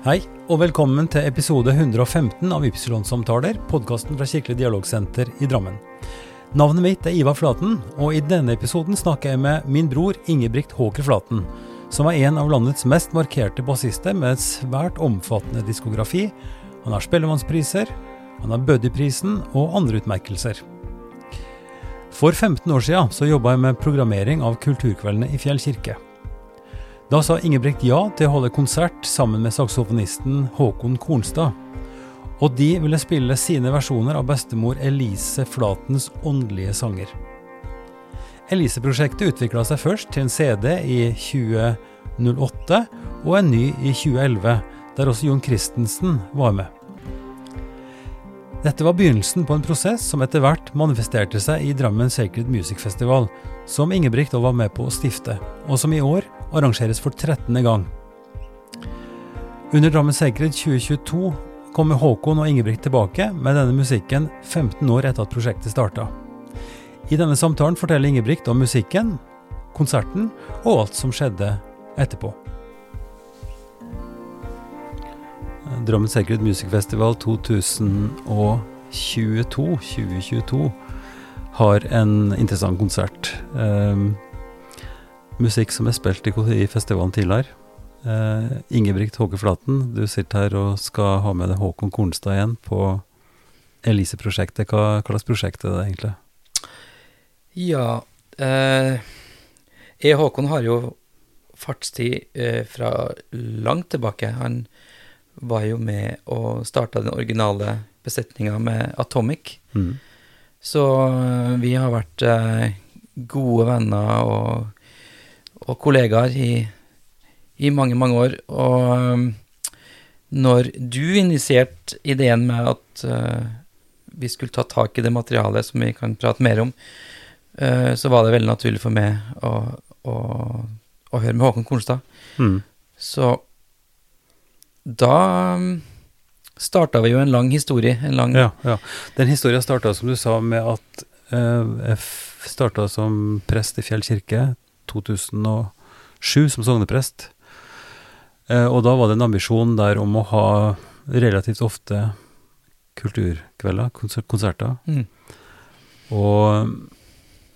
Hei, og velkommen til episode 115 av Ypsilon-samtaler, podkasten fra Kirkelig dialogsenter i Drammen. Navnet mitt er Ivar Flaten, og i denne episoden snakker jeg med min bror Ingebrigt Håker Flaten, som er en av landets mest markerte bassister med et svært omfattende diskografi. Han har Spellemannspriser, han har Buddy-prisen og andre utmerkelser. For 15 år siden så jobba jeg med programmering av kulturkveldene i Fjell kirke. Da sa Ingebrigt ja til å holde konsert sammen med saksofonisten Håkon Kornstad. Og de ville spille sine versjoner av bestemor Elise Flatens åndelige sanger. Elise-prosjektet utvikla seg først til en CD i 2008 og en ny i 2011, der også Jon Christensen var med. Dette var begynnelsen på en prosess som etter hvert manifesterte seg i Drammen Sacred Music Festival, som Ingebrigt var med på å stifte, og som i år arrangeres for 13. gang. Under Drammen Sacred 2022 kommer Håkon og Ingebrigt tilbake med denne musikken 15 år etter at prosjektet starta. I denne samtalen forteller Ingebrigt om musikken, konserten og alt som skjedde etterpå. Drammen Sacred Music Festival 2022, 2022 har en interessant konsert. Um, musikk som er spilt i, i festivalen tidligere. Eh, Ingebrigt Håke Flaten, du sitter her og skal ha med deg Håkon Kornstad igjen på Elise-prosjektet. Hva, hva, slags prosjekt er det egentlig? Ja, jeg og Håkon har jo fartstid eh, fra langt tilbake. Han var jo med og starta den originale besetninga med Atomic. Mm. Så eh, vi har vært eh, gode venner og, og kollegaer i, i, mange, mange år. Og um, når du initierte ideen med at uh, vi skulle ta tak i det materialet som vi kan prate mer om, uh, så var det veldig naturlig for meg å, å, å høre med Håkon Kornstad. Mm. Så da um, starta vi jo en lang historie. En lang ja, ja. Den historien starta, som du sa, med at eh, jeg starta som prest i Fjell kirke 2007, som sogneprest. Eh, og da var det en ambisjon der om å ha relativt ofte kulturkvelder, konserter. Mm. Og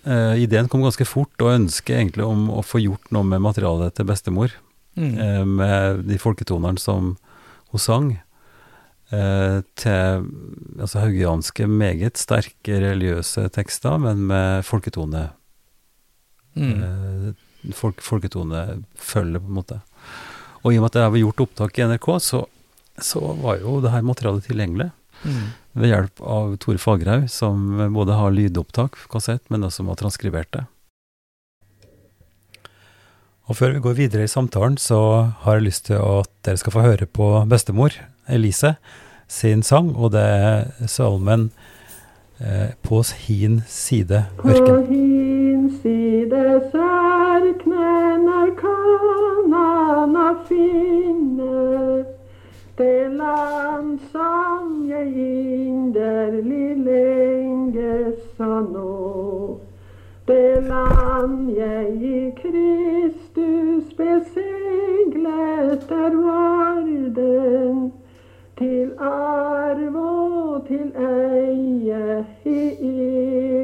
eh, ideen kom ganske fort, og ønsket egentlig om å få gjort noe med materialet til bestemor. Mm. Eh, med de folketonene som hun sang. Eh, til altså haugianske, meget sterke religiøse tekster, men med folketone. Mm. Folk, folketone følger, på en måte. Og i og med at det har gjort opptak i NRK, så, så var jo det her materialet tilgjengelig. Mm. Ved hjelp av Tore Fagerhaug, som både har lydopptak, kassett, men også har transkribert det. Og før vi går videre i samtalen, så har jeg lyst til at dere skal få høre på bestemor, Elise, sin sang, og det er salmen eh, På hin side ørken. Inderlig lenge sa nå. Det land jeg i Kristus beseglet der var den til arv og til eie i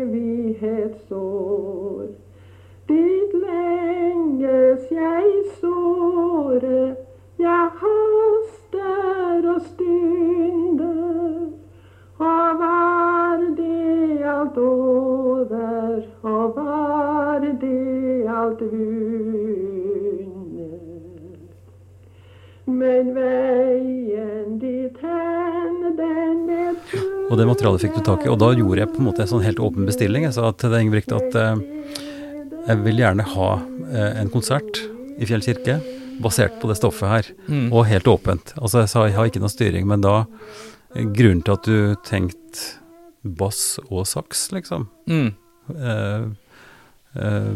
evighetsår. Dit lenges jeg såre, alt vunnet. Men veien dit hen, den er Og det materialet fikk du tak i, og da gjorde jeg på en måte en sånn helt åpen bestilling. Jeg sa til deg, Ingebrigt, at eh, jeg vil gjerne ha eh, en konsert i Fjell kirke basert på det stoffet her, mm. og helt åpent. Altså jeg sa jeg har ikke noe styring, men da Grunnen til at du tenkte bass og saks, liksom, mm. Eh, eh,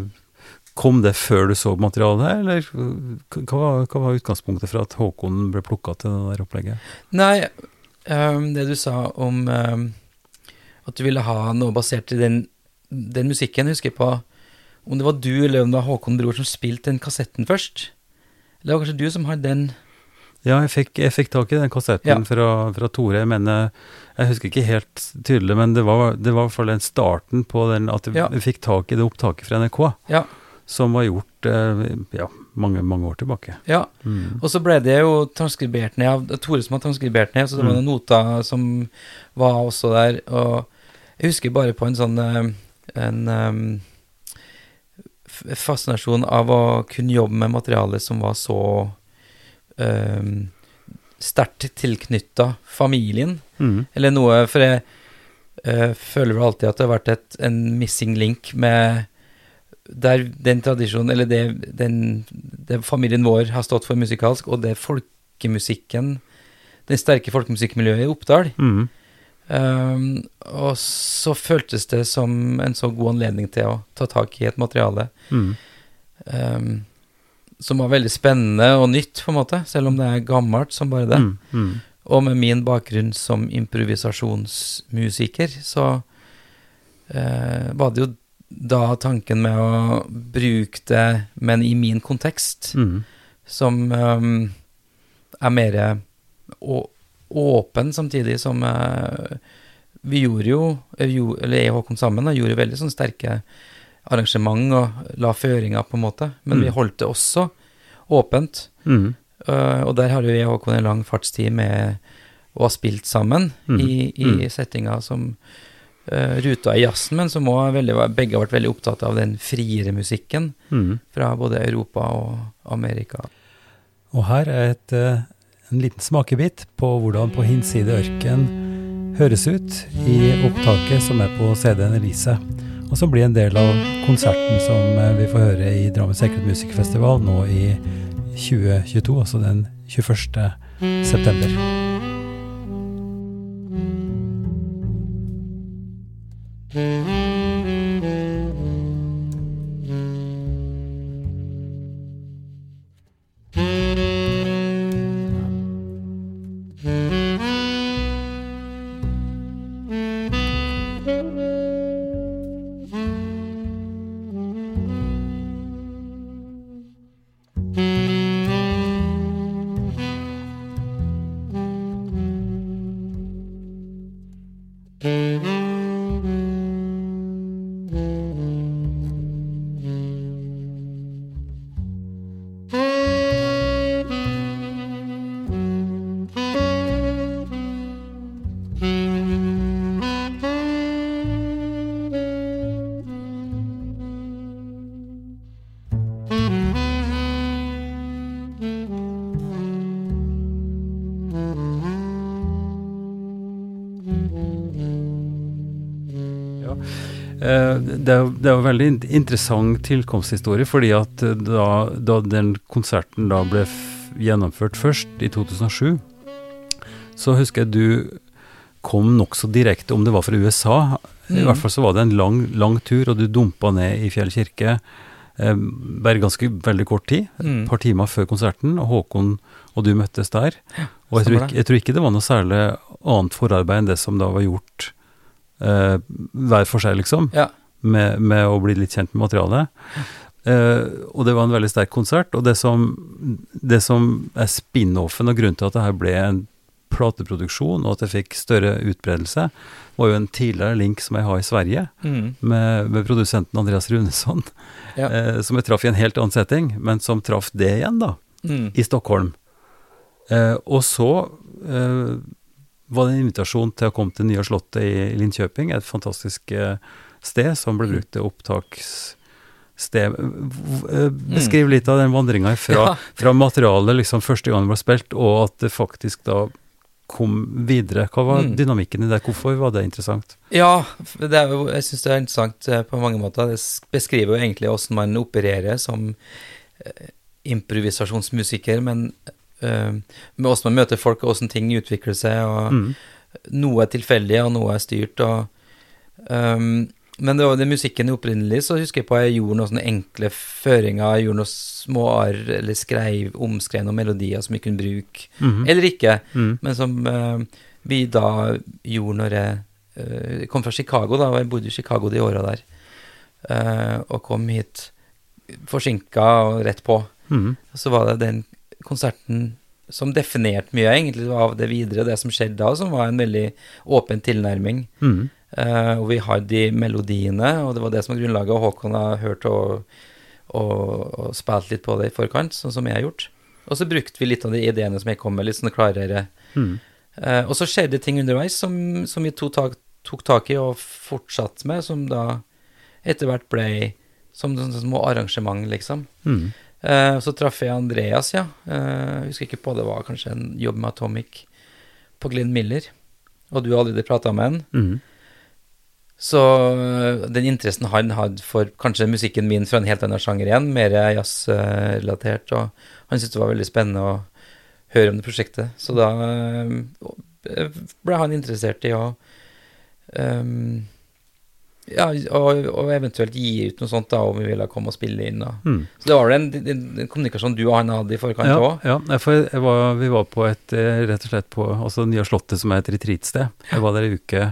kom det før du så materialet, her, eller hva var, hva var utgangspunktet for at Håkon ble plukka til det der opplegget? Nei, um, det du sa om um, at du ville ha noe basert i den, den musikken, husker jeg på om det var du eller om det var Håkon Bror som spilte den kassetten først? Eller det var kanskje du som har den Ja, jeg fikk, jeg fikk tak i den kassetten Ja. fra, fra Tore. Jeg mener, jeg husker ikke helt tydelig, men det var, det var i hvert fall den starten på den at vi Ja. fikk tak i det opptaket fra NRK, Ja. Som var gjort eh, ja, mange, mange år tilbake. ja. Mm. Og så ble det jo transkribert ned av Tore som har transkribert ned, så det var Mm. noen noter som var også der. Og jeg husker bare på en sånn eh, en um, fascinasjon av å kunne jobbe med materiale som var så um, sterkt tilknytta familien, Mm. eller noe For jeg uh, føler vel alltid at det har vært et, en missing link med der den tradisjonen, eller det, den, det familien vår har stått for musikalsk, og det folkemusikken, det sterke folkemusikkmiljøet i Oppdal. Mm. Um, og så føltes det som en så god anledning til å ta tak i et materiale Mm. um, som var veldig spennende og nytt, på en måte, selv om det er gammelt som bare det. Mm. Mm. Og med min bakgrunn som improvisasjonsmusiker, så uh, var det jo da tanken med å bruke det, men i min kontekst, Mm. som um, er mer åpen, samtidig som uh, vi gjorde jo, eh, jo Eller jeg og Håkon sammen da, gjorde veldig sånn sterke arrangement og la føringer, på en måte, men vi Mm. holdt det også åpent. Mm. Uh, og der har jo jeg og Håkon en lang fartstid med å ha spilt sammen Mhm. i, i Mhm. settinger som ruta i jazzen, men som også veldig, begge har vært veldig opptatt av den friere musikken Mm. fra både Europa og Amerika. Og her er et, eh, en liten smakebit på hvordan På hinside ørken høres ut i opptaket som er på CD-en Elise, og som blir en del av konserten som eh, vi får høre i Drammen Secret Music Festival nå i 2022, altså den 21. september. Det er, det er jo veldig interessant tilkomsthistorie, fordi at eh, da, da den konserten da ble gjennomført først, i 2007, så husker jeg du kom nokså direkte, om det var fra USA. I Mm. hvert fall så var det en lang, lang tur, og du dumpa ned i Fjell kirke eh, bare ganske veldig kort tid. Et Mm. par timer før konserten, og Håkon og du møttes der. Og jeg tror, ikke, jeg tror ikke det var noe særlig annet forarbeid enn det som da var gjort eh, hver for seg, liksom Ja. Med, med å bli litt kjent med materialet. Uh, og det var en veldig sterk konsert. Og det som, det som er spin-offen og grunnen til at det her ble en plateproduksjon, og at det fikk større utbredelse, var jo en tidligere link som jeg har i Sverige, Mm. med, med produsenten Andreas Runesson, Ja. uh, som jeg traff i en helt annen setting, men som traff det igjen, da, Mm. i Stockholm. Uh, og så var det en invitasjon til å komme til Nya Slottet i Linköping, et fantastisk eh, sted som ble brukt til opptakssted. V- eh, Beskriv litt av den vandringa fra, fra materialet liksom første gang det ble spilt, og at det faktisk da kom videre. Hva var Mm. dynamikken i det? Hvorfor var det interessant? Ja, det er jeg syns det er interessant eh, på mange måter. Det beskriver jo egentlig åssen man opererer som eh, improvisasjonsmusiker, men eh, med åssen man møter folk, og åssen ting utvikler seg, og Mm. noe er tilfeldig, og noe er styrt, og ehm, Men det var den musikken opprinnelig, så husker jeg på jeg gjorde noen sånne enkle føringer, jeg gjorde noen små arr, eller skrev, omskrev noen melodier som jeg kunne bruke, Mhm. eller ikke, Mm. men som uh, vi da gjorde når jeg uh, kom fra Chicago, da, jeg bodde i Chicago de åra der. Uh, og kom hit forsinka og rett på. Mhm. Så var det den konserten som definerte mye egentlig av det videre, det som skjedde da, som var en veldig åpen tilnærming. Mm. Eh, og vi har de melodiene, og det var det som var grunnlaget, og Håkon har hørt og, og, og spilt litt på det i forkant, sånn som jeg har gjort. Og så brukte vi litt av de ideene som jeg kom med, litt sånn klarere. Mm. Uh, og så skjedde ting underveis som, som vi tok tak, tok tak i og fortsatte med, som da etter hvert ble som små arrangement, liksom. Mm. Uh, så traff jeg Andreas, ja. Jeg husker ikke på, det var kanskje en jobb med Atomic på Glenn Miller. Og du har allerede prata med han. Mm. Så øh, den interessen han hadde for kanskje musikken min fra en helt annen sjanger igjen, mer jazzrelatert, og han syntes det var veldig spennende å høre om det prosjektet. Så da øh, ble han interessert i å um, ja, og, og eventuelt gi ut noe sånt da, om vi ville komme og spille inn. Mm. Så det var vel en, en, en kommunikasjon du og han hadde i forkant òg? ja ja, for var, vi var på et eh, rett og slett på altså Nye Slottet, som er et retreatsted. Jeg var der ei uke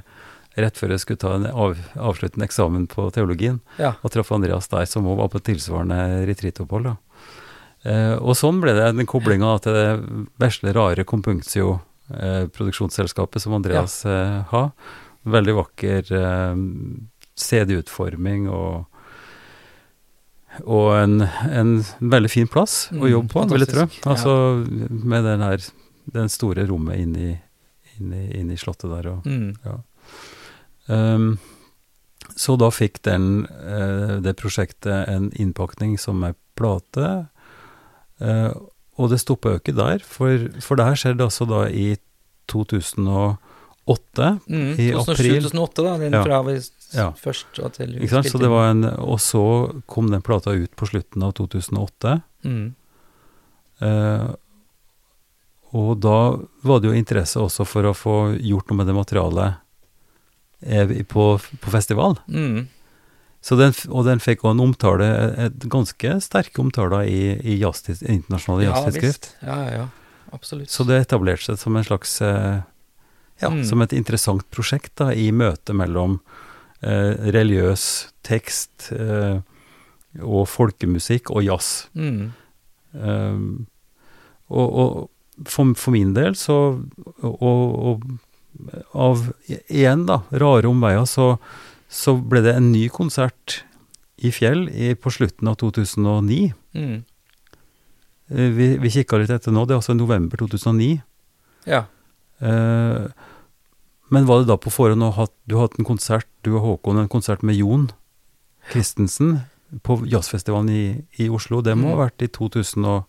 rett før jeg skulle ta en av, avsluttende eksamen på teologien, Ja. og traff Andreas der, som òg var på tilsvarende retreatopphold. Eh, og sånn ble det den koblinga til det vesle, rare Compunktio eh, som Andreas eh, har. Veldig vakker eh, CD-utforming og og en, en veldig fin plass å Mm, jobbe på, vil jeg tro. ja. Altså med den her den store rommet inni, inni, inni slottet der. Og, Mm. Ehm, så da fikk den, eh, det prosjektet en innpakning som ei plate. eh, og det stoppa jo ikke der, for, for det her skjedde altså da i 2008. Mm. I april. 2007-2008, da. Den Ja. fra vi Ja. først og til Ikke sant? Så det var en, og så kom den plata ut på slutten av 2008. mm. Eh, og da var det jo interesse også for å få gjort noe med det materialet på, på festival. Mm. Så den, og den fikk også en omtale, et ganske sterke omtaler i, i jazz, internasjonale jazztidsskrift. Ja, ja, ja. Absolutt. Så det etablerte seg som en slags eh, Ja, Mm. som et interessant prosjekt da, i møtet mellom eh, religiøs tekst eh, og folkemusikk og jazz. mm. Um, og, og for, for min del så og, og av igjen, da, rare omveier, så, så ble det en ny konsert i Fjell i, på slutten av 2009. Mm. Eh, Vi, vi kikka litt etter nå, det er altså november 2009. Ja. Eh, men var det da på forhånd at Du har hatt en konsert, du og Håkon, en konsert med Jon Christensen på jazzfestivalen i, i Oslo. Det må Mm. ha vært i 2008,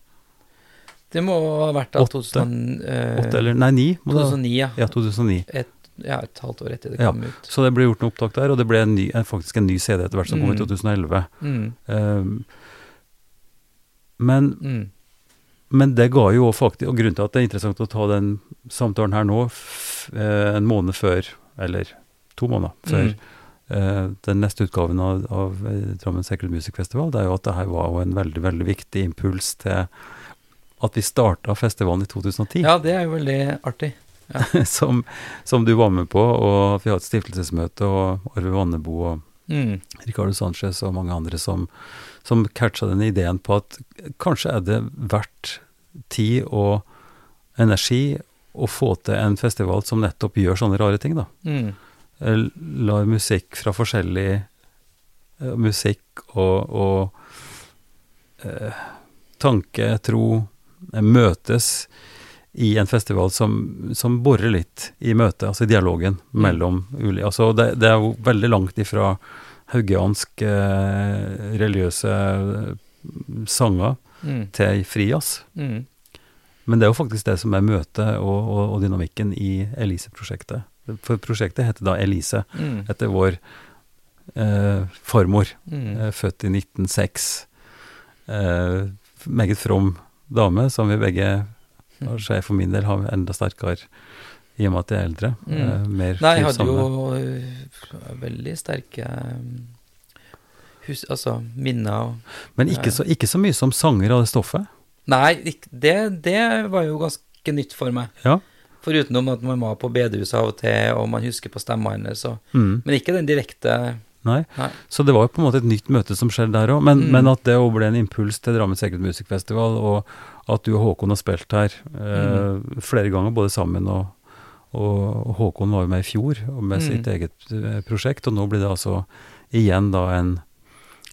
Det må ha vært da Åtte. 2000, eh, eller Nei, 9. 2009, ja. ja, 2009. Et, ja. Et halvt år etter det Ja. kom ut. Så det ble gjort noe opptak der, og det ble en ny, faktisk en ny CD etter hvert som kom i Mm. 2011. Mm. Um, men, Mm. men det ga jo faktisk Og grunnen til at det er interessant å ta den samtalen her nå, f, eh, en måned før, eller to måneder før Mm. eh, den neste utgaven av, av Drammen Secret Music Festival, det er jo at det her var jo en veldig, veldig viktig impuls til at vi starta festivalen i 2010. Ja, det er jo veldig artig. som, som du var med på, og at vi har et stiftelsesmøte, og Arve Vannebo og Mm. Ricardo Sanchez og mange andre som, som catcha den ideen på at kanskje er det verdt tid og energi å få til en festival som nettopp gjør sånne rare ting, da. Mm. Eh, Lar musikk fra forskjellig uh, musikk og, og uh, tanke, tro, møtes i en festival som, som borer litt i møtet, altså i dialogen mellom ulike Altså det, det er jo veldig langt ifra haugiansk eh, religiøse eh, sanger Mm. til frijazz. Mm. Men det er jo faktisk det som er møtet og, og, og dynamikken i Elise-prosjektet. For prosjektet heter da Elise, Mm. etter vår eh, farmor, Mm. eh, født i 1906. Eh, meget from dame, som vi begge, jeg for min del, har enda sterkere i og med at jeg er eldre. Mm. Eh, mer Nei, jeg hadde jo øh, veldig sterke um, hus, altså, minner og Men ikke så, ikke så mye som sanger av det stoffet. Nei, det, det var jo ganske nytt for meg. Ja. Forutenom at man var på bedehuset av og til, og man husker på stemmene hennes. og- Mm. Men ikke den direkte Nei. Nei. Så det var jo på en måte et nytt møte som skjedde der òg. Men, Mm. men at det òg ble en impuls til Drammens Eget Musikkfestival, og at du og Håkon har spilt her eh, Mm. flere ganger, både sammen og, og, Håkon var jo med i fjor med Mm. sitt eget eh, prosjekt, og nå blir det altså igjen da en,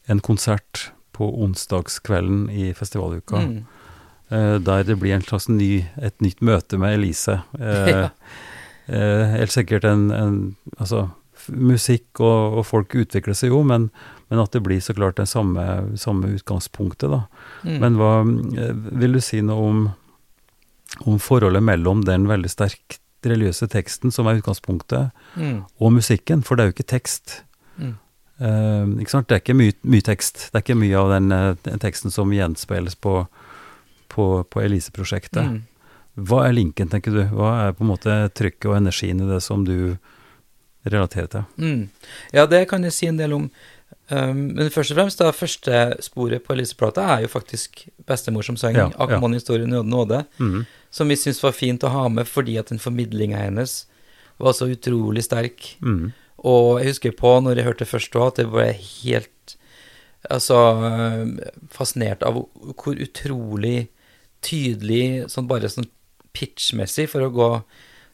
en konsert på onsdagskvelden i festivaluka. Mm. Eh, der det blir en slags ny, et nytt møte med Elise. Eh, Ja. eh, helt sikkert en, en Altså, musikk og, og folk utvikler seg jo, men, men at det blir så klart det samme, samme utgangspunktet, da. Mm. Men hva eh, vil du si noe om, om forholdet mellom den veldig sterkt religiøse teksten, som er utgangspunktet, mm. og musikken? For det er jo ikke tekst. Mm. Eh, ikke sant? Det er ikke mye, mye tekst. Det er ikke mye av den, eh, den teksten som gjenspeiles på, på, på Elise-prosjektet. Mm. Hva er linken, tenker du? Hva er på en måte trykket og energien i det som du relaterer til? Mm. Ja, det kan jeg si en del om. Um, men først og fremst, da, første sporet på Elise-plata er jo faktisk bestemor som sang Ja, 'Akmon historie nåde nåde', mm. som vi syns var fint å ha med fordi at den formidlinga hennes var så utrolig sterk. Mm. Og jeg husker på, når jeg hørte først òg, at jeg ble helt Altså øh, fascinert av hvor utrolig tydelig, sånn bare sånn pitchmessig, for å gå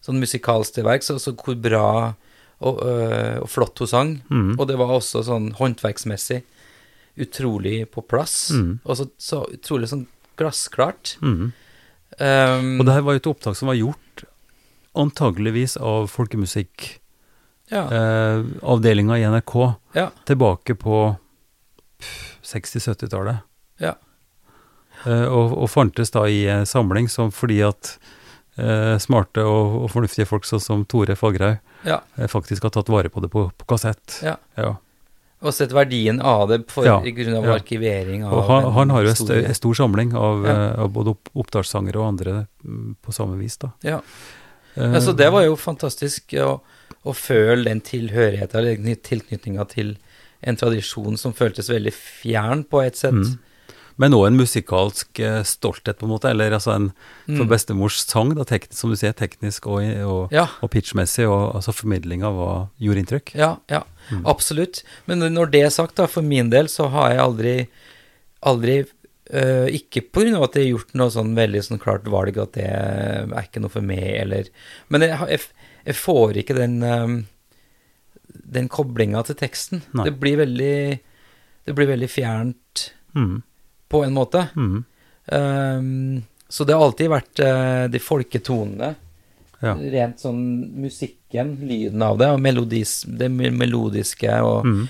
sånn musikalsk til verks, altså hvor bra og, øh, og flott hun sang. Mm. Og det var også sånn håndverksmessig utrolig på plass. Mm. Og så, så utrolig sånn glassklart. Mm. Um, Og det her var jo et opptak som var gjort antageligvis av folkemusikkavdelinga ja, i NRK ja, tilbake på 60-70-tallet. Ja. Eh, og, og fantes da i samling som fordi at eh, smarte og, og fornuftige folk sånn som Tore Fagerhaug ja. eh, faktisk har tatt vare på det på, på kassett. Ja. Ja. Og sett verdien av det for, Ja, i grunn av arkivering av Og han, han har jo en stor samling av, eh, av både opp, og andre mm, på samme vis, da. Ja. Eh, så det var jo fantastisk å, å føle den tilhørigheten, eller tilknytninga til en tradisjon som føltes veldig fjern på et sett. Mm. Men òg en musikalsk eh, stolthet, på en måte. Eller altså en for Mm. bestemors sang, da, teknisk, som du sier, teknisk og, og, Ja, og pitchmessig, og altså formidlinga gjorde inntrykk. ja, ja. Mm. Absolutt. Men når det er sagt, da, for min del så har jeg aldri Aldri øh, Ikke på grunn av at jeg har gjort noe sånn veldig sånn klart valg at det er ikke noe for meg, eller Men jeg, jeg, jeg får ikke den øhm, Den koblinga til teksten. Nei. Det blir veldig Det blir veldig fjernt Mm. På en måte. Mm. Um, så det har alltid vært uh, de folketonene. Ja. Rent sånn musikken, lyden av det, og melodis, det melodiske, og Mm.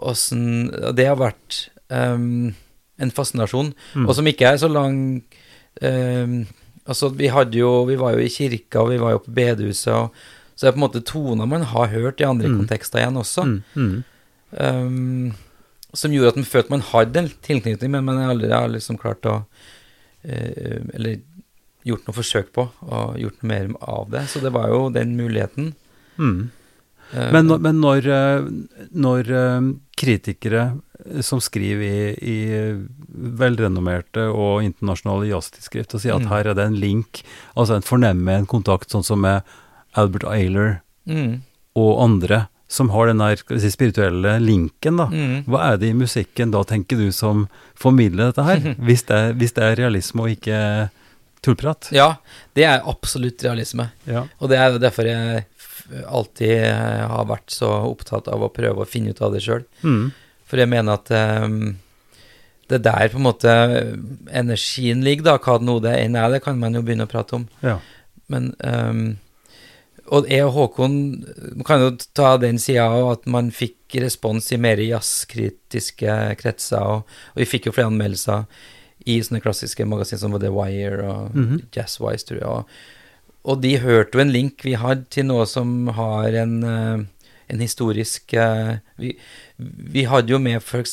og Det har vært um, en fascinasjon. Mm. Og som ikke er så lang um, Altså, vi hadde jo Vi var jo i kirka, og vi var jo på bedehuset, og så det er på en måte toner man har hørt i andre Mm. kontekster igjen også. Mm. Mm. Som gjorde at man følte man hadde en tilknytning, men man aldri har liksom klart å eh, Eller gjort noe forsøk på, og gjort noe mer av det. Så det var jo den muligheten. Mm. Eh, Men, men når, eh, når eh, kritikere som skriver i, i velrenommerte og internasjonale jazztidsskrift og sier at Mm. her er det en link, altså en fornemmer en kontakt, sånn som med Albert Ayler mm, og andre, som har den der si, spirituelle linken, da. mm. Hva er det i musikken da, tenker du, som formidler dette her? Hvis det, er- hvis det er realisme og ikke tullprat? Ja, det er absolutt realisme. Ja. Og det er derfor jeg alltid eh, har vært så opptatt av å prøve å finne ut av det sjøl. Mm. For jeg mener at um, det er der på en måte energien ligger, da, hva nå det enn er, det kan man jo begynne å prate om. ja. Men ehm, Og jeg og Håkon kan jo ta den sida av at man fikk respons i mer jazzkritiske kretser, og, og vi fikk jo flere anmeldelser i sånne klassiske magasin som The Wire og Mhm. Jazzwise, tror jeg. Og, og de hørte jo en link vi hadde til noe som har en, eh, en historisk eh, vi, vi hadde jo med f.eks.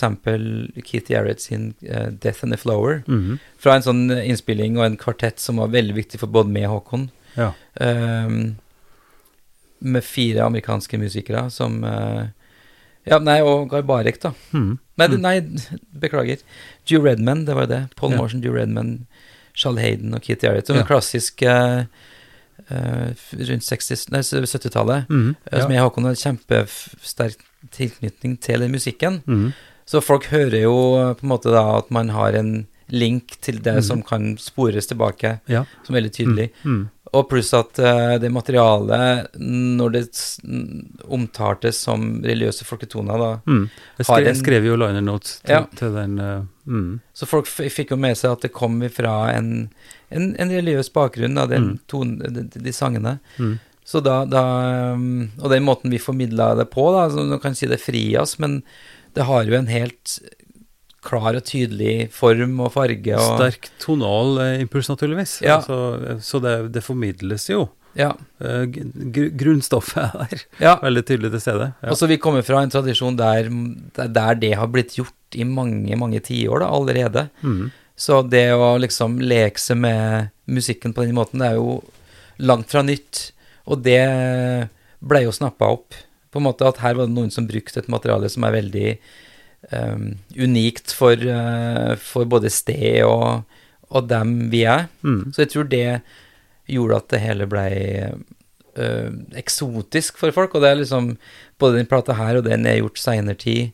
Keith Jarrett sin eh, 'Death and the Flower', Mhm. fra en sånn innspilling og en kvartett som var veldig viktig for både meg og Håkon. ja. Ehm, med fire amerikanske musikere som eh, Ja, nei, og Garbarek, da. Mhm. Nei, Mm. nei, beklager. Joe Redman, det var det. Paul Ja. Morrison, Joe Redman, Charles Hayden og Keith Jarrett. Som Ja. klassisk eh, rundt 70-tallet. mm. Som jeg og Håkon hadde kjempesterkt tilknytning til den musikken. Mm. Så folk hører jo på en måte da at man har en link til det mm. som kan spores tilbake, Ja. som er veldig tydelig. Mm. Og pluss at uh, det materialet, når det omtaltes som religiøse folketoner, da Mm. Jeg skrev, en- skrev jo liner notes til, Ja. til den uh, mm. Så folk fikk jo med seg at det kom fra en, en, en religiøs bakgrunn da, den Mm. ton- de, de, sangene. Mm. Så da, da Og den måten vi formidla det på, da, så Du kan si det fri oss, men det har jo en helt klar og tydelig form og farge og Sterk tonal eh, impuls, naturligvis. Ja. Altså, så det, det formidles jo. Ja. Eh, gr grunnstoffet er ja. Veldig tydelig til stede. Ja. Og så vi kommer fra en tradisjon der, der det har blitt gjort i mange, mange tiår allerede. Mm. Så det å liksom leke seg med musikken på den måten, det er jo langt fra nytt. Og det ble jo snappa opp. På en måte at her var det noen som brukte et materiale som er veldig um, unikt for, uh, for både sted og, og dem vi er. Mm. Så jeg tror det gjorde at det hele ble uh, eksotisk for folk. Og det er liksom både den plata her og den jeg har gjort seinere tid,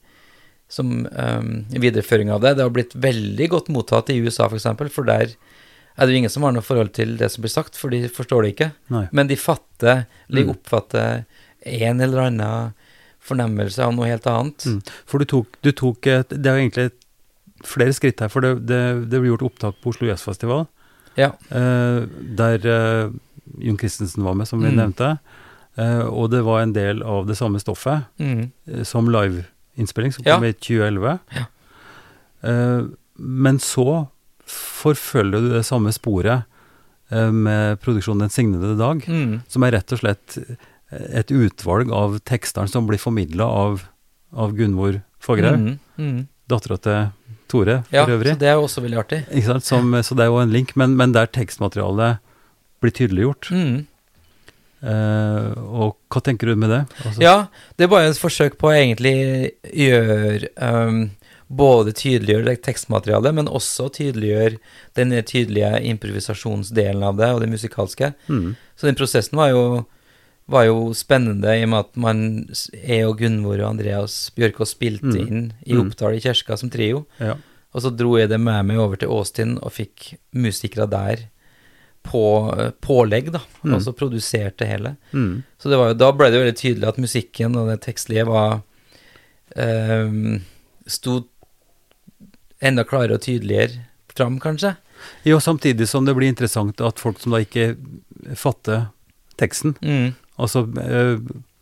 som um, videreføring av det. Det har blitt veldig godt mottatt i USA, f.eks., for, eksempel, for der er det jo ingen som har noe forhold til det som blir sagt, for de forstår det ikke. Nei. Men de fatter, eller de Mm. oppfatter en eller annen fornemmelse av noe helt annet. Mm. For du tok, du tok et, Det er jo egentlig flere skritt her, for det, det, det ble gjort opptak på Oslo Jazzfestival, Ja. eh, der eh, Jon Christensen var med, som vi Mm. nevnte. Eh, og det var en del av det samme stoffet Mm. som liveinnspilling, som Ja. kom i 2011. Ja. Eh, men så forfølger du det samme sporet med produksjonen Den signede dag, Mm. som er rett og slett et utvalg av tekstene som blir formidla av, av Gunvor Fagerhaug, Mm. Mm. dattera til Tore Ja, for øvrig. Ja, det er jo også veldig artig. Som, så det er jo en link, men, men der tekstmaterialet blir tydeliggjort. Mm. Uh, og hva tenker du med det? Altså, Ja, det er bare et forsøk på å egentlig gjøre um, Både tydeliggjøre tekstmaterialet, men også tydeliggjøre den tydelige improvisasjonsdelen av det, og det musikalske. Mm, Så den prosessen var jo, var jo spennende, i og med at man, jeg og Gunvor og Andreas Bjørkås spilte Mm. inn i Mm. Oppdal i kirka som trio. ja. Og så dro jeg det med meg over til Austin og fikk musikere der på eh, pålegg, da. Mm. Og så produserte hele. Mm, Så det var jo, da ble det jo veldig tydelig at musikken og det tekstlige var um, Sto enda klarere og tydeligere fram, kanskje. Jo, samtidig som det blir interessant at folk som da ikke fatter teksten, Mm. Altså eh,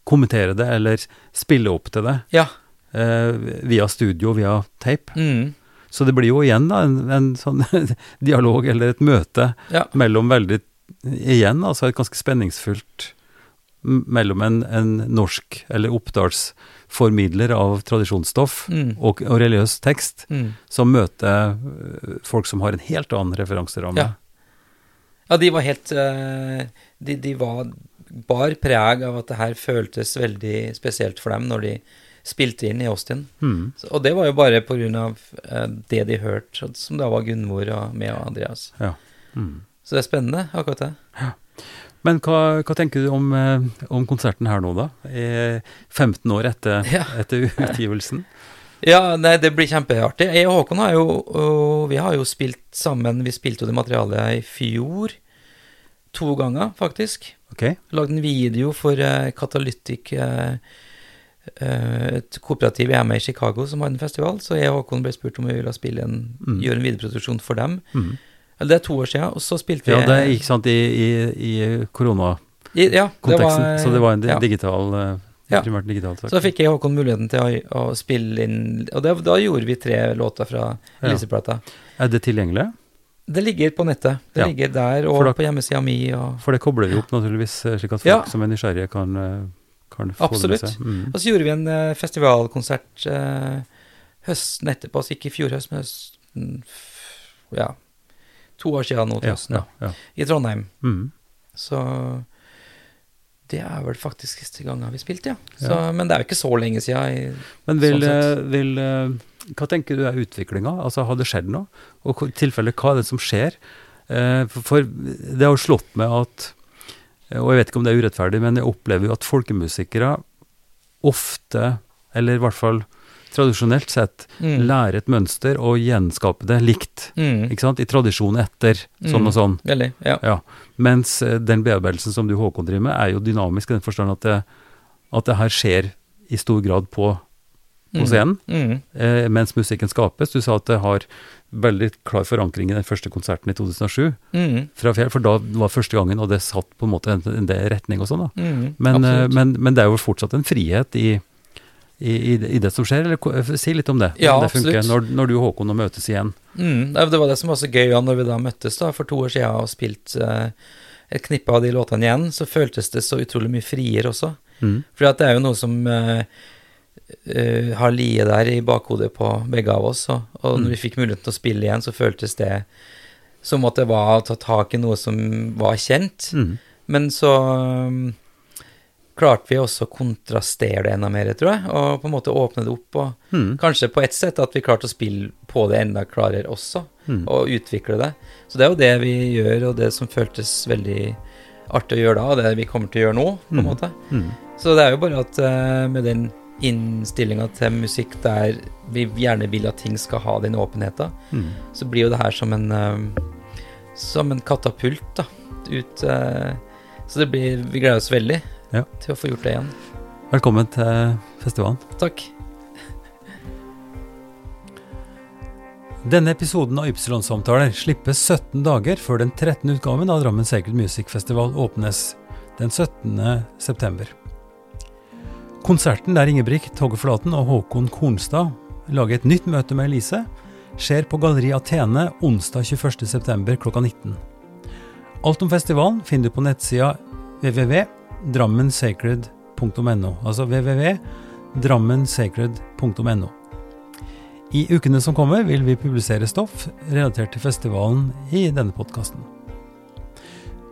kommentere det eller spille opp til det Ja. eh, via studio, via tape. Mm. Så det blir jo igjen da en, en sånn dialog eller et møte Ja. mellom veldig Igjen altså et ganske spenningsfullt mellom en, en norsk eller oppdalsformidler av tradisjonsstoff Mm. og, og religiøs tekst, Mm. som møter eh, folk som har en helt annen referanseramme. Ja. Ja, de var helt eh, de, de var bar preg av at det her føltes veldig spesielt for dem når de spilte inn i Austin. Mm. Så, og det var jo bare på grunn av eh, det de hørte, som da var Gunvor og meg og Andreas. Mm. Så det er spennende, akkurat det. Men hva, hva tenker du om, eh, om konserten her nå, da? Eh, 15 år etter, Ja. etter utgivelsen? Ja, nei, det blir kjempeartig. Jeg og Håkon har jo, vi har jo spilt sammen, vi spilte jo det materialet i fjor. To ganger, faktisk. Ok? Lagde en video for uh, Catalytic eh, et kooperativ hjemme i Chicago som har en festival. Så jeg og Håkon ble spurt om vi ville spille en, Mm. gjøre en videoproduksjon for dem. Mm. Eller det er to år siden, og så spilte vi Ja, det er ikke sant i, i, i koronakonteksten, Ja, så det var en ja. digital, eh, Ja. primært. Så fikk jeg og Håkon muligheten til å, å spille inn Og det, da gjorde vi tre låter fra Ja. Er det tilgjengelig? Det ligger på nettet. Det Ja. ligger der, og da- på hjemmesida mi. Og, For det kobler vi opp naturligvis, eh, slik at folk Ja. som er nysgjerrige kan, eh, kan få Absolutt. det med seg. Mm. og så gjorde vi en uh, festivalkonsert uh, høsten etterpå, altså ikke i fjor høst, men høsten Ja, to år siden nå til høsten, ja, ja. i Trondheim. Mm. Så det er vel faktisk siste gang vi spilte, ja. Så, Ja. Men det er jo ikke så lenge siden. I, Men vil, Sånn eh, vil eh, Hva tenker du er utviklinga? Altså, har det skjedd noe? Og i tilfelle, hva er det som skjer? Eh, for, det har slått meg at Og jeg vet ikke om det er urettferdig, men jeg opplever jo at folkemusikere ofte eller i hvert fall tradisjonelt sett, Mm. lære et mønster og gjenskape det likt. Mm. Ikke sant? I tradisjon etter, sånn Mm. og sånn. Veldig. Ja. Ja. Mens eh, den bearbeidelsen som du Håkon driver med, er jo dynamisk i den forstand at det, at det her skjer i stor grad på, på Mm. scenen, Mm. eh, mens musikken skapes. Du sa at det har veldig klar forankring i den første konserten i 2007 Mm. fra Fjell, for da var første gangen, og det satt på en måte en, en retning og sånn, da. Mm. Men, eh, men, men det er jo fortsatt en frihet i, i, i, det- i det som skjer, eller eh, si litt om det. Ja, det funker når, når du og Håkon nå møtes igjen. Mm, det var det som var så gøy, ja, når vi da møttes da, for to år siden og spilte eh, et knippe av de låtene igjen, så føltes det så utrolig mye friere også. Mm. For det er jo noe som eh, Uh, har liet der i bakhodet på begge av oss, og, og Mm. når vi fikk muligheten til å spille igjen, så føltes det som at det var å ta tak i noe som var kjent. Mm. Men så um, klarte vi også å kontrastere det enda mer, tror jeg, og på en måte åpne det opp, og Mm. kanskje på ett sett at vi klarte å spille på det enda klarere også Mm. og utvikle det. Så det er jo det vi gjør, og det som føltes veldig artig å gjøre da, og det vi kommer til å gjøre nå, på en Mm. måte. Mm. Så det er jo bare at uh, med den innstillinga til musikk der vi gjerne vil at ting skal ha den åpenheten, Mm. så blir jo det her som en uh, som en katapult, da, ut uh, Så det blir Vi gleder oss veldig Ja. til å få gjort det igjen. Velkommen til festivalen. Takk. Denne episoden av Ypsilon-samtaler slippes 17 dager før den 13. utgaven av Drammen Sacred Music Festival åpnes den 17. september. Konserten der Ingebrigt Toggeflaten og Håkon Kornstad lager et nytt møte med Elise, skjer på Galleri Athene onsdag 21. september klokka 19. Alt om festivalen finner du på nettsida www.drammensacred.no, altså www.drammensacred.no. I ukene som kommer vil vi publisere stoff relatert til festivalen i denne podkasten.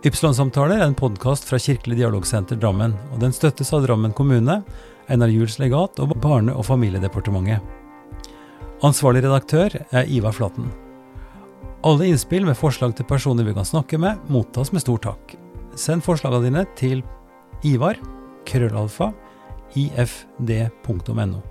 Ypsilon-samtaler er en podkast fra Kirkelig dialogsenter Drammen, og den støttes av Drammen kommune, Einar Juels legat og Barne- og familiedepartementet. Ansvarlig redaktør er Ivar Flaten. Alle innspill med forslag til personer vi kan snakke med, mottas med stor takk. Send forslagene dine til Ivar, krøllalfa, ifd.no.